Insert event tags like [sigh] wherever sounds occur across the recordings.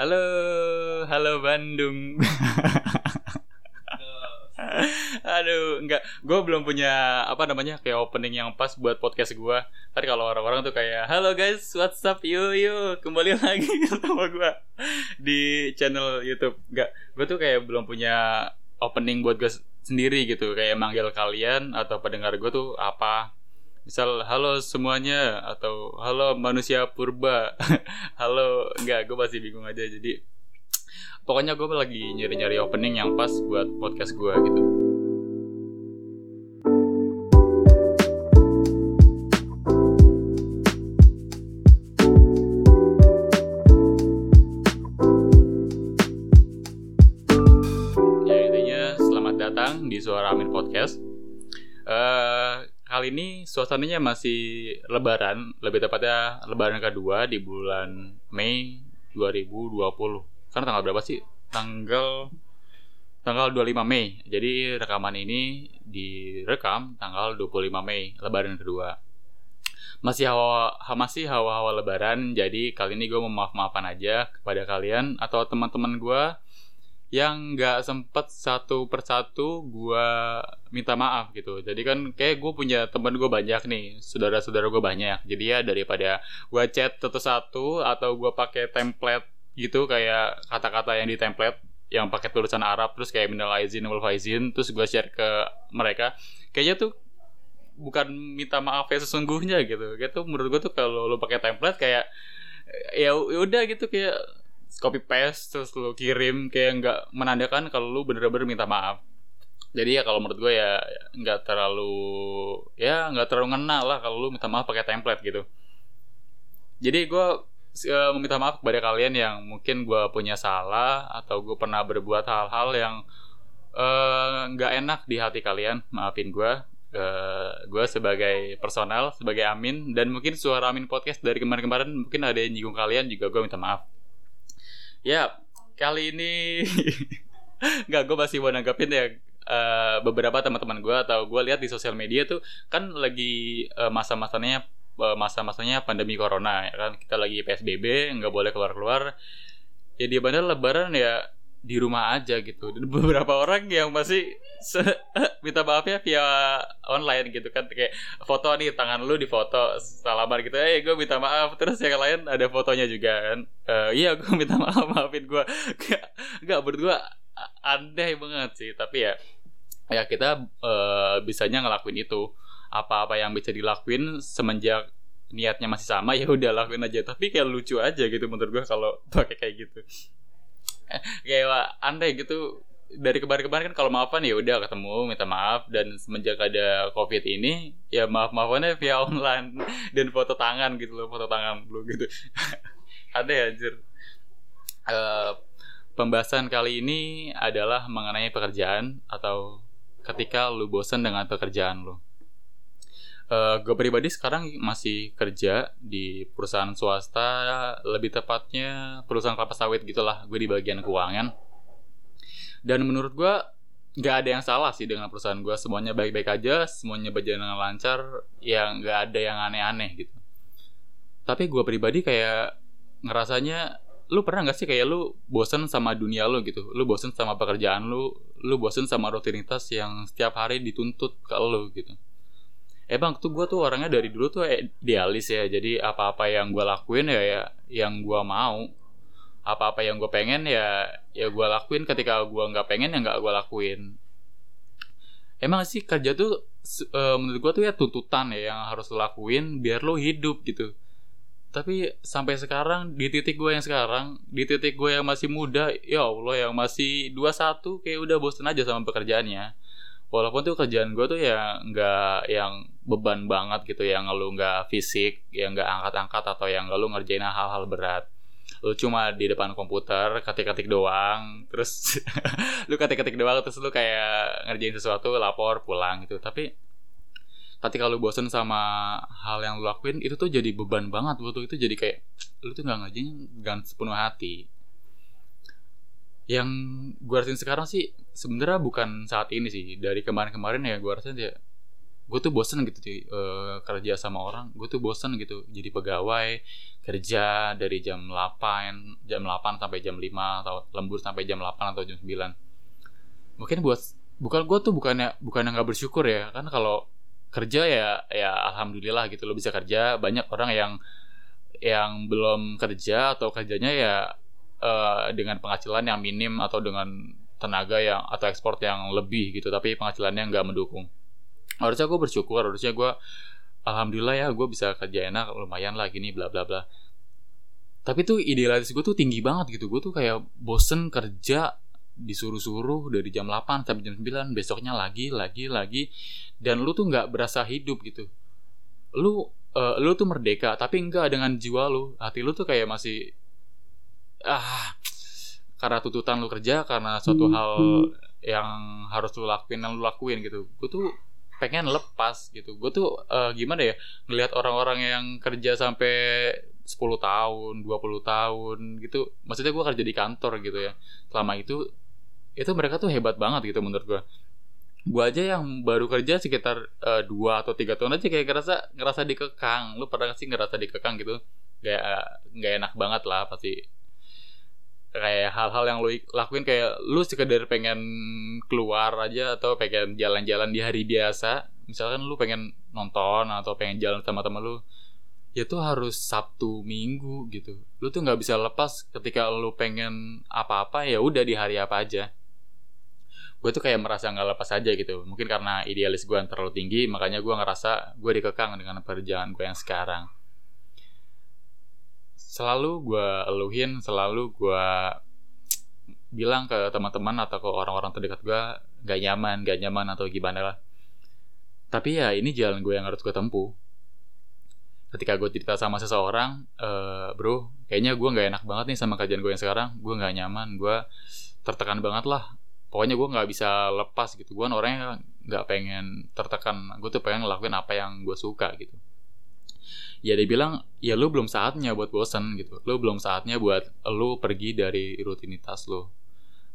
Halo, halo Bandung. [laughs] Aduh, enggak. Gue belum punya apa namanya kayak opening yang pas buat podcast gue. Tadi kalau orang-orang tuh kayak, halo guys, what's up, yo yo, kembali lagi [laughs] sama gue di channel YouTube. Enggak, gue tuh kayak belum punya opening buat gue sendiri gitu. Kayak manggil kalian atau pendengar gue tuh apa misal halo semuanya atau halo manusia purba. [laughs] Halo enggak gue masih bingung aja. Jadi pokoknya gue lagi nyari-nyari opening yang pas buat podcast gue gitu. Ya intinya selamat datang di Suara Amin Podcast. Eh kali ini suasananya masih lebaran, lebih tepatnya lebaran kedua di bulan Mei 2020. Karena tanggal berapa sih? Tanggal tanggal 25 Mei. Jadi rekaman ini direkam tanggal 25 Mei, lebaran kedua. Masih hawa ha- masih hawa-hawa lebaran, jadi kali ini gue mau maaf-maafan aja kepada kalian atau teman-teman gue yang nggak sempet satu persatu gue minta maaf gitu. Jadi kan kayak gue punya temen gue banyak nih saudara-saudara gue banyak. Jadi ya daripada gue chat satu-satu atau gue pakai template gitu kayak kata-kata yang di template yang pakai tulisan Arab terus kayak minal aizin wal faizin terus gue share ke mereka kayaknya tuh bukan minta maaf ya sesungguhnya gitu. Gitu menurut gue tuh kalau lo pakai template kayak ya udah gitu kayak copy paste terus lu kirim kayak nggak menandakan kalau lu bener-bener minta maaf. Jadi ya kalau menurut gue ya nggak terlalu ya nggak terlalu ngena lah kalau lu minta maaf pakai template gitu. Jadi gue eh, meminta maaf kepada kalian yang mungkin gue punya salah atau gue pernah berbuat hal-hal yang eh, nggak enak di hati kalian maafin gue Eh, gue sebagai personal sebagai Amin dan mungkin suara Amin podcast dari kemarin-kemarin mungkin ada yang nyinggung kalian juga gue minta maaf ya kali ini [laughs] nggak gue masih mau nanggapin ya eh, beberapa teman-teman gue atau gue lihat di sosial media tuh kan lagi eh, masa-masanya eh, masa-masanya pandemi corona ya kan? Kita lagi psbb nggak boleh keluar-keluar. Ya di bandar lebaran ya di rumah aja gitu. Beberapa orang yang masih [laughs] minta maafnya via online gitu kan. Kayak foto nih tangan lu di foto salaman gitu. Eh gue minta maaf. Terus yang lain ada fotonya juga kan. Eh, iya gue [laughs] minta maaf maafin gue nggak nggak berdua aneh banget sih. Tapi ya ya kita eh, bisanya ngelakuin itu. Apa-apa yang bisa dilakuin semenjak niatnya masih sama ya udah lakuin aja. Tapi kayak lucu aja gitu menurut gue kalau [laughs] pakai kayak gitu kayak aneh gitu. Dari kemarin-kemarin kan kalau maafan ya udah ketemu minta maaf. Dan semenjak ada covid ini ya maaf maafannya via online. [laughs] Dan foto tangan gitu loh foto tangan lu gitu. [laughs] Ada ya anjir. Eh, pembahasan kali ini adalah mengenai pekerjaan atau ketika lu bosan dengan pekerjaan lu gue pribadi sekarang masih kerja di perusahaan swasta lebih tepatnya perusahaan kelapa sawit gitulah gue di bagian keuangan. Dan menurut gue nggak ada yang salah sih dengan perusahaan gue semuanya baik-baik aja semuanya berjalan dengan lancar ya nggak ada yang aneh-aneh gitu. Tapi gue pribadi kayak ngerasanya lu pernah nggak sih kayak lu bosen sama dunia lu gitu? Lu bosen sama pekerjaan lu lu bosen sama rutinitas yang setiap hari dituntut ke lu gitu emang tuh gue tuh orangnya dari dulu tuh idealis ya. Jadi apa-apa yang gue lakuin ya, ya yang gue mau. Apa-apa yang gue pengen ya ya gue lakuin. Ketika gue nggak pengen ya nggak gue lakuin. Emang sih kerja tuh eh, menurut gue tuh ya tuntutan ya yang harus lo lakuin biar lo hidup gitu. Tapi sampai sekarang di titik gue yang sekarang di titik gue yang masih muda ya Allah yang masih 21 kayak udah bosen aja sama pekerjaannya walaupun tuh kerjaan gue tuh ya nggak yang beban banget gitu yang lu nggak fisik yang nggak angkat-angkat atau yang lu ngerjain hal-hal berat. Lu cuma di depan komputer ketik-ketik doang terus [laughs] lu ketik-ketik doang terus lu kayak ngerjain sesuatu lapor pulang gitu. Tapi ketika lu bosen sama hal yang lu lakuin itu tuh jadi beban banget waktu itu. Jadi kayak lu tuh nggak ngerjain dengan sepenuh hati yang gue rasain sekarang sih sebenarnya bukan saat ini sih. Dari kemarin-kemarin ya gue rasain ya gue tuh bosen gitu sih uh, kerja sama orang gue tuh bosen gitu. Jadi pegawai kerja dari jam 8 jam 8 sampai jam 5 atau lembur sampai jam 8 atau jam 9 mungkin buat bukan gue tuh bukannya bukannya nggak bersyukur ya. Kan kalau kerja ya ya alhamdulillah gitu. Lo bisa kerja banyak orang yang yang belum kerja atau kerjanya ya uh, dengan penghasilan yang minim atau dengan tenaga yang atau ekspor yang lebih gitu tapi penghasilannya nggak mendukung. Harusnya gue bersyukur harusnya gue alhamdulillah ya gue bisa kerja enak lumayan lah gini bla bla bla. Tapi tuh idealis gue tuh tinggi banget gitu gue tuh kayak bosen kerja disuruh-suruh dari jam 8 sampai jam 9 besoknya lagi lagi lagi dan lu tuh nggak berasa hidup gitu. Lu uh, lu tuh merdeka tapi enggak dengan jiwa lu. Hati lu tuh kayak masih ah karena tuntutan lu kerja karena suatu hmm. hal yang harus lu lakuin yang lu lakuin gitu. Gue tuh pengen lepas gitu. Gue tuh uh, gimana ya ngelihat orang-orang yang kerja sampai 10 tahun 20 tahun gitu. Maksudnya gue kerja di kantor gitu ya. Selama itu itu mereka tuh hebat banget gitu menurut gue gue aja yang baru kerja sekitar uh, dua atau tiga tahun aja kayak ngerasa ngerasa dikekang. Lu pernah sih ngerasa dikekang gitu? Kayak nggak enak banget lah pasti kayak hal-hal yang lu lakuin kayak lu sekedar pengen keluar aja atau pengen jalan-jalan di hari biasa. Misalkan lu pengen nonton atau pengen jalan sama temen lu ya tuh harus Sabtu Minggu gitu. Lu tuh nggak bisa lepas ketika lu pengen apa-apa ya udah di hari apa aja. Gue tuh kayak merasa nggak lepas aja gitu. Mungkin karena idealis gue yang terlalu tinggi makanya gue ngerasa gue dikekang dengan perjalanan gue yang sekarang selalu gue eluhin selalu gue bilang ke teman-teman atau ke orang-orang terdekat gue gak nyaman gak nyaman atau gimana lah. Tapi ya ini jalan gue yang harus gue tempuh. Ketika gue cerita sama seseorang e, bro kayaknya gue nggak enak banget nih sama kajian gue yang sekarang. Gue nggak nyaman gue tertekan banget lah. Pokoknya gue nggak bisa lepas gitu. Gue orangnya nggak pengen tertekan. Gue tuh pengen ngelakuin apa yang gue suka gitu ya dia bilang ya lu belum saatnya buat bosan gitu. Lu belum saatnya buat lu pergi dari rutinitas lu.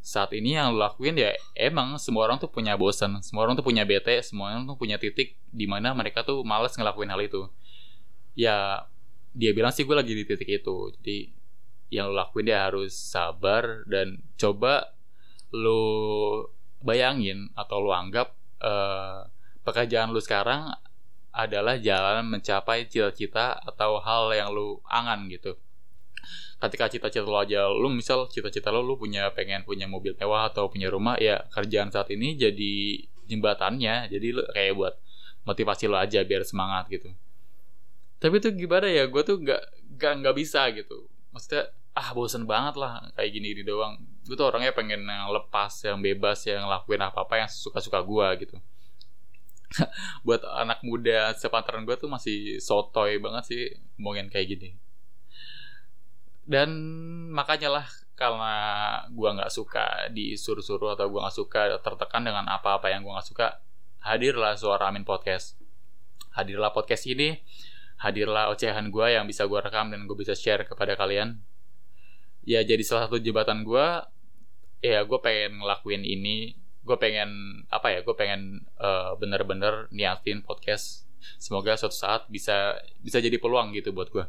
Saat ini yang lu lakuin ya emang semua orang tuh punya bosan semua orang tuh punya bete semua orang tuh punya titik di mana mereka tuh males ngelakuin hal itu. Ya dia bilang sih gue lagi di titik itu. Jadi yang lu lakuin dia harus sabar dan coba lu bayangin atau lu anggap uh, pekerjaan lu sekarang adalah jalan mencapai cita-cita atau hal yang lu angan gitu. Ketika cita-cita lo aja lu misal cita-cita lo lu punya pengen punya mobil mewah atau punya rumah ya kerjaan saat ini jadi jembatannya. Jadi lu kayak buat motivasi lo aja biar semangat gitu. Tapi tuh gimana ya gue tuh gak gak nggak bisa gitu. Maksudnya ah bosen banget lah kayak gini gini doang. Gue tuh orangnya pengen yang lepas yang bebas yang ngelakuin apa apa yang suka suka gue gitu [laughs] buat anak muda sepantaran gue tuh masih sotoy banget sih ngomongin kayak gini. Dan makanya lah karena gue nggak suka disuruh-suruh atau gue nggak suka tertekan dengan apa-apa yang gue nggak suka hadirlah suara Amin Podcast. Hadirlah podcast ini hadirlah ocehan gue yang bisa gue rekam dan gue bisa share kepada kalian. Ya jadi salah satu jembatan gue ya gue pengen ngelakuin ini gue pengen apa ya gue pengen uh, bener-bener niatin podcast. Semoga suatu saat bisa bisa jadi peluang gitu buat gue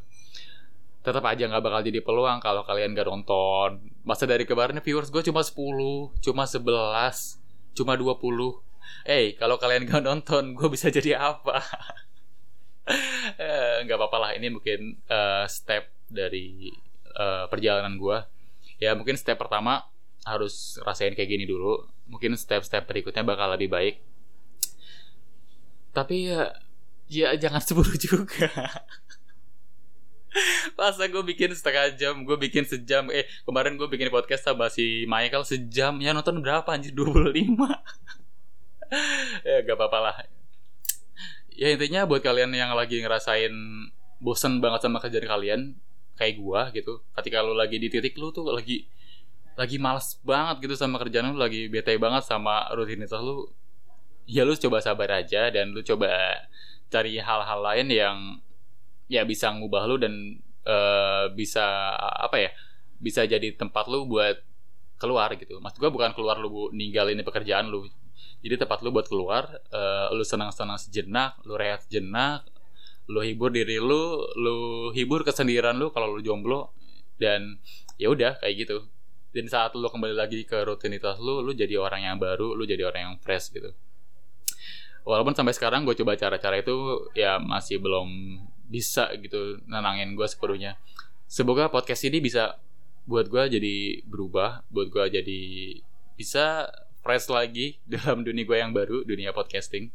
tetap aja nggak bakal jadi peluang kalau kalian gak nonton. Masa dari kemarin viewers gue cuma 10 cuma 11 cuma 20 eh hey, kalau kalian gak nonton gue bisa jadi apa? [laughs] Eh, nggak apa-apa lah. Ini mungkin uh, step dari uh, perjalanan gue ya mungkin step pertama harus rasain kayak gini dulu. Mungkin step-step berikutnya bakal lebih baik. Tapi ya ya jangan [laughs] seburu juga. Masa gue bikin setengah jam Gue bikin sejam. Eh kemarin gue bikin podcast sama si Michael sejam. Ya nonton berapa anjir? 25 [laughs] Ya gak apa-apa lah. Ya intinya buat kalian yang lagi ngerasain Bosen banget sama kerjaan kalian Kayak gue gitu Ketika lu lagi di titik lu tuh lagi lagi males banget gitu sama kerjaan lu lagi bete banget sama rutinitas lu ya lu coba sabar aja dan lu coba cari hal-hal lain yang ya bisa ngubah lu dan uh, bisa apa ya bisa jadi tempat lu buat keluar gitu. Maksud gua bukan keluar lu ninggalin pekerjaan lu. Jadi tempat lu buat keluar uh, lu senang-senang sejenak lu rehat sejenak lu hibur diri lu lu hibur kesendirian lu kalau lu jomblo dan ya udah kayak gitu dan saat lu kembali lagi ke rutinitas lu lu jadi orang yang baru lu jadi orang yang fresh gitu. Walaupun sampai sekarang gue coba cara-cara itu ya masih belum bisa gitu nenangin gue sepenuhnya. Semoga podcast ini bisa buat gue jadi berubah buat gue jadi bisa fresh lagi [laughs] dalam dunia gue yang baru dunia podcasting.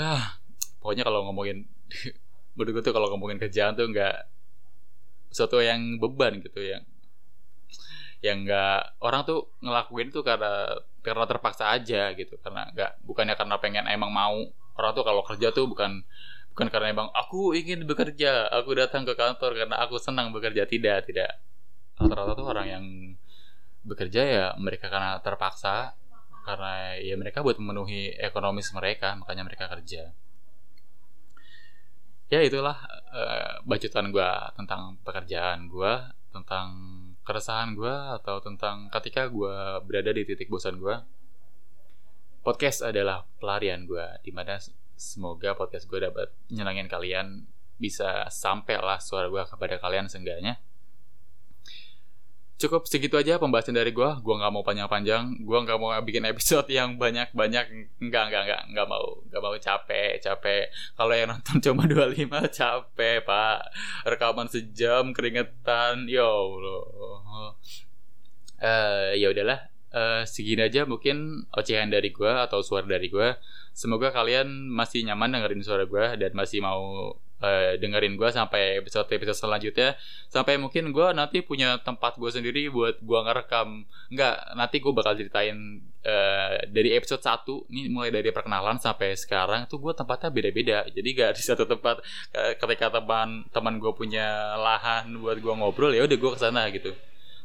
Ah pokoknya kalau ngomongin [laughs] menurut gue tuh kalau ngomongin kerjaan tuh nggak sesuatu yang beban gitu yang yang nggak orang tuh ngelakuin tuh karena karena terpaksa aja gitu. Karena nggak bukannya karena pengen emang mau. Orang tuh kalau kerja tuh bukan bukan karena emang aku ingin bekerja aku datang ke kantor karena aku senang bekerja. Tidak tidak. Rata-rata tuh orang yang bekerja ya mereka karena terpaksa karena ya mereka buat memenuhi ekonomis mereka makanya mereka kerja. Ya itulah uh, bacotan gue tentang pekerjaan gue tentang keresahan gue atau tentang ketika gue berada di titik bosan gue podcast adalah pelarian gue di mana semoga podcast gue dapat nyenangin kalian bisa sampai lah suara gue kepada kalian seenggaknya. Cukup segitu aja pembahasan dari gue gue nggak mau panjang-panjang gue nggak mau bikin episode [laughs] yang banyak-banyak nggak nggak nggak nggak mau nggak mau capek capek. Kalau yang nonton [laughs] cuma 25 capek pak. Rekaman sejam keringetan yo Allah uh, ya udahlah uh, segini aja mungkin ocehan dari gue atau suara dari gue Semoga kalian masih nyaman dengerin suara gue dan masih mau uh, dengerin gue sampai episode episode selanjutnya. Sampai mungkin gue nanti punya tempat gue sendiri buat gue ngerekam. Enggak, nanti gue bakal ceritain uh, dari episode 1 ini mulai dari perkenalan sampai sekarang tuh gue tempatnya beda-beda. Jadi gak di satu tempat ketika teman teman gue punya lahan buat gue ngobrol ya udah gue ke sana gitu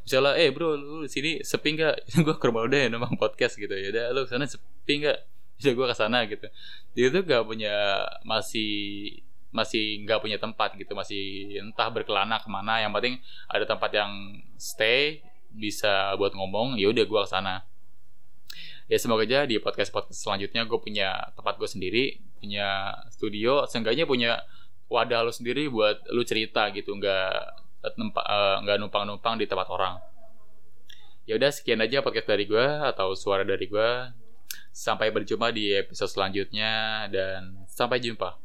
misalnya eh bro lu sini sepi nggak? [laughs] Gue ke rumah udah ya memang podcast gitu. Ya udah lu sana sepi nggak? [laughs] Bisa gue ke sana gitu. Dia tuh gak punya masih masih nggak punya tempat gitu. Masih entah berkelana ke mana. Yang penting ada tempat yang stay bisa buat ngomong. Ya udah gue ke sana. Ya semoga aja di podcast podcast selanjutnya gue punya tempat gue sendiri punya studio. Seenggaknya punya wadah lo sendiri buat lu cerita gitu. Nggak nggak numpang numpang di tempat orang ya udah sekian aja podcast dari gue atau suara dari gue Sampai berjumpa di episode selanjutnya dan sampai jumpa.